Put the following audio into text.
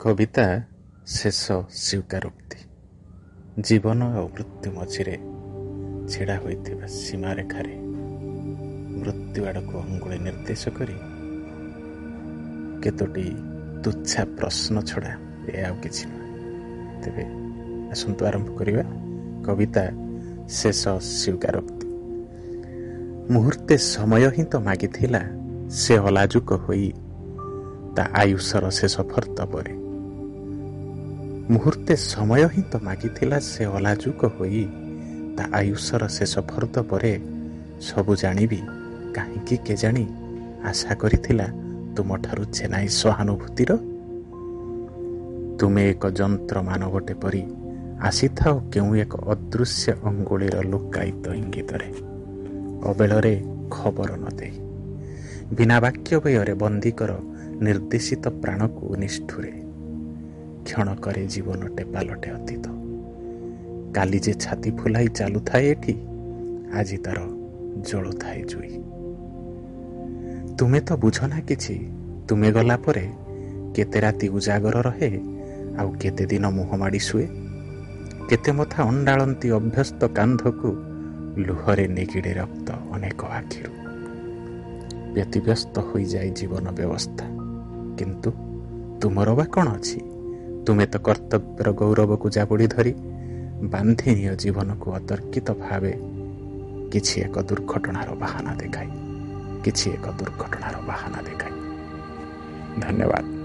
କବିତା ଶେଷ ସ୍ୱୀକାରୋକ୍ତି। ଜୀବନ ଆଉ ମୃତ୍ୟୁ ମଝିରେ ଛିଡ଼ା ହୋଇଥିବା ସୀମାରେଖାରେ ମୃତ୍ୟୁ ଆଡ଼କୁ ଅଙ୍ଗୁଳି ନିର୍ଦ୍ଦେଶ କରି କେତୋଟି ତୁଚ୍ଛା ପ୍ରଶ୍ନ ଛଡ଼ା ଏ ଆଉ କିଛି ନୁହେଁ। ତେବେ ଆସନ୍ତୁ ଆରମ୍ଭ କରିବା କବିତା ଶେଷ ସ୍ୱୀକାରୋକ୍ତି। ମୁହୂର୍ତ୍ତେ ସମୟ ହିଁ ତ ମାଗିଥିଲା ସେ ଅଲାଜୁକ ହୋଇ ତା ଆୟୁଷର ଶେଷ ଫର୍ତ୍ତ ପରେ ମୁହୂର୍ତ୍ତେ ସମୟ ହିଁ ତ ମାଗିଥିଲା ସେ ଅଲାଜୁକ ହୋଇ। ତା ଆୟୁଷର ଶେଷ ଫର୍ଦ୍ଦ ପରେ ସବୁ ଜାଣିବି କାହିଁକି କେଜାଣି ଆଶା କରିଥିଲା ତୁମଠାରୁ ଛେନାଇ ସହାନୁଭୂତିର। ତୁମେ ଏକ ଯନ୍ତ୍ର ମାନବଟେ ପରି ଆସିଥାଅ କେଉଁ ଏକ ଅଦୃଶ୍ୟ ଅଙ୍ଗୁଳିର ଲୁକାୟିତ ଇଙ୍ଗିତରେ। ଅବେଳରେ ଖବର ନ ଦେଇ। ବିନା ବାକ୍ୟ ବ୍ୟୟରେ ବନ୍ଦୀ କର ନିର୍ଦ୍ଦେଶିତ ପ୍ରାଣକୁ ନିଷ୍ଠୁରେ। କ୍ଷଣକରେ ଜୀବନଟେ ପାଲଟେ ଅତୀତ କାଲି ଯେ ଛାତି ଫୁଲାଇ ଚାଲୁଥାଏ ଏଠି ଆଜି ତାର ଜଳୁଥାଏ ଜୁଇ ତୁମେ ତ ବୁଝ ନା କିଛି ତୁମେ ଗଲା ପରେ କେତେ ରାତି ଉଜାଗର ରହେ ଆଉ କେତେ ଦିନ ମୁହଁ ମାଡ଼ି ଶୁଏ କେତେ ମଥା ଅଣ୍ଡାଳନ୍ତି ଅଭ୍ୟସ୍ତ କାନ୍ଧକୁ ଲୁହରେ ନିଗିଡ଼େ ରକ୍ତ ଅନେକ ଆଖିରୁ ବ୍ୟତିବ୍ୟସ୍ତ ହୋଇଯାଏ ଜୀବନ ବ୍ୟବସ୍ଥା କିନ୍ତୁ ତୁମର ବା କ'ଣ ଅଛି? ତୁମେ ତ କର୍ତ୍ତବ୍ୟର ଗୌରବକୁ ଜାବୁଡ଼ି ଧରି ବାନ୍ଧି ନିଅ ଜୀବନକୁ ଅତର୍କିତ ଭାବେ। କିଛି ଏକ ଦୁର୍ଘଟଣାର ବାହାନା ଦେଖାଇ କିଛି ଏକ ଦୁର୍ଘଟଣାର ବାହାନା ଦେଖାଇ। ଧନ୍ୟବାଦ।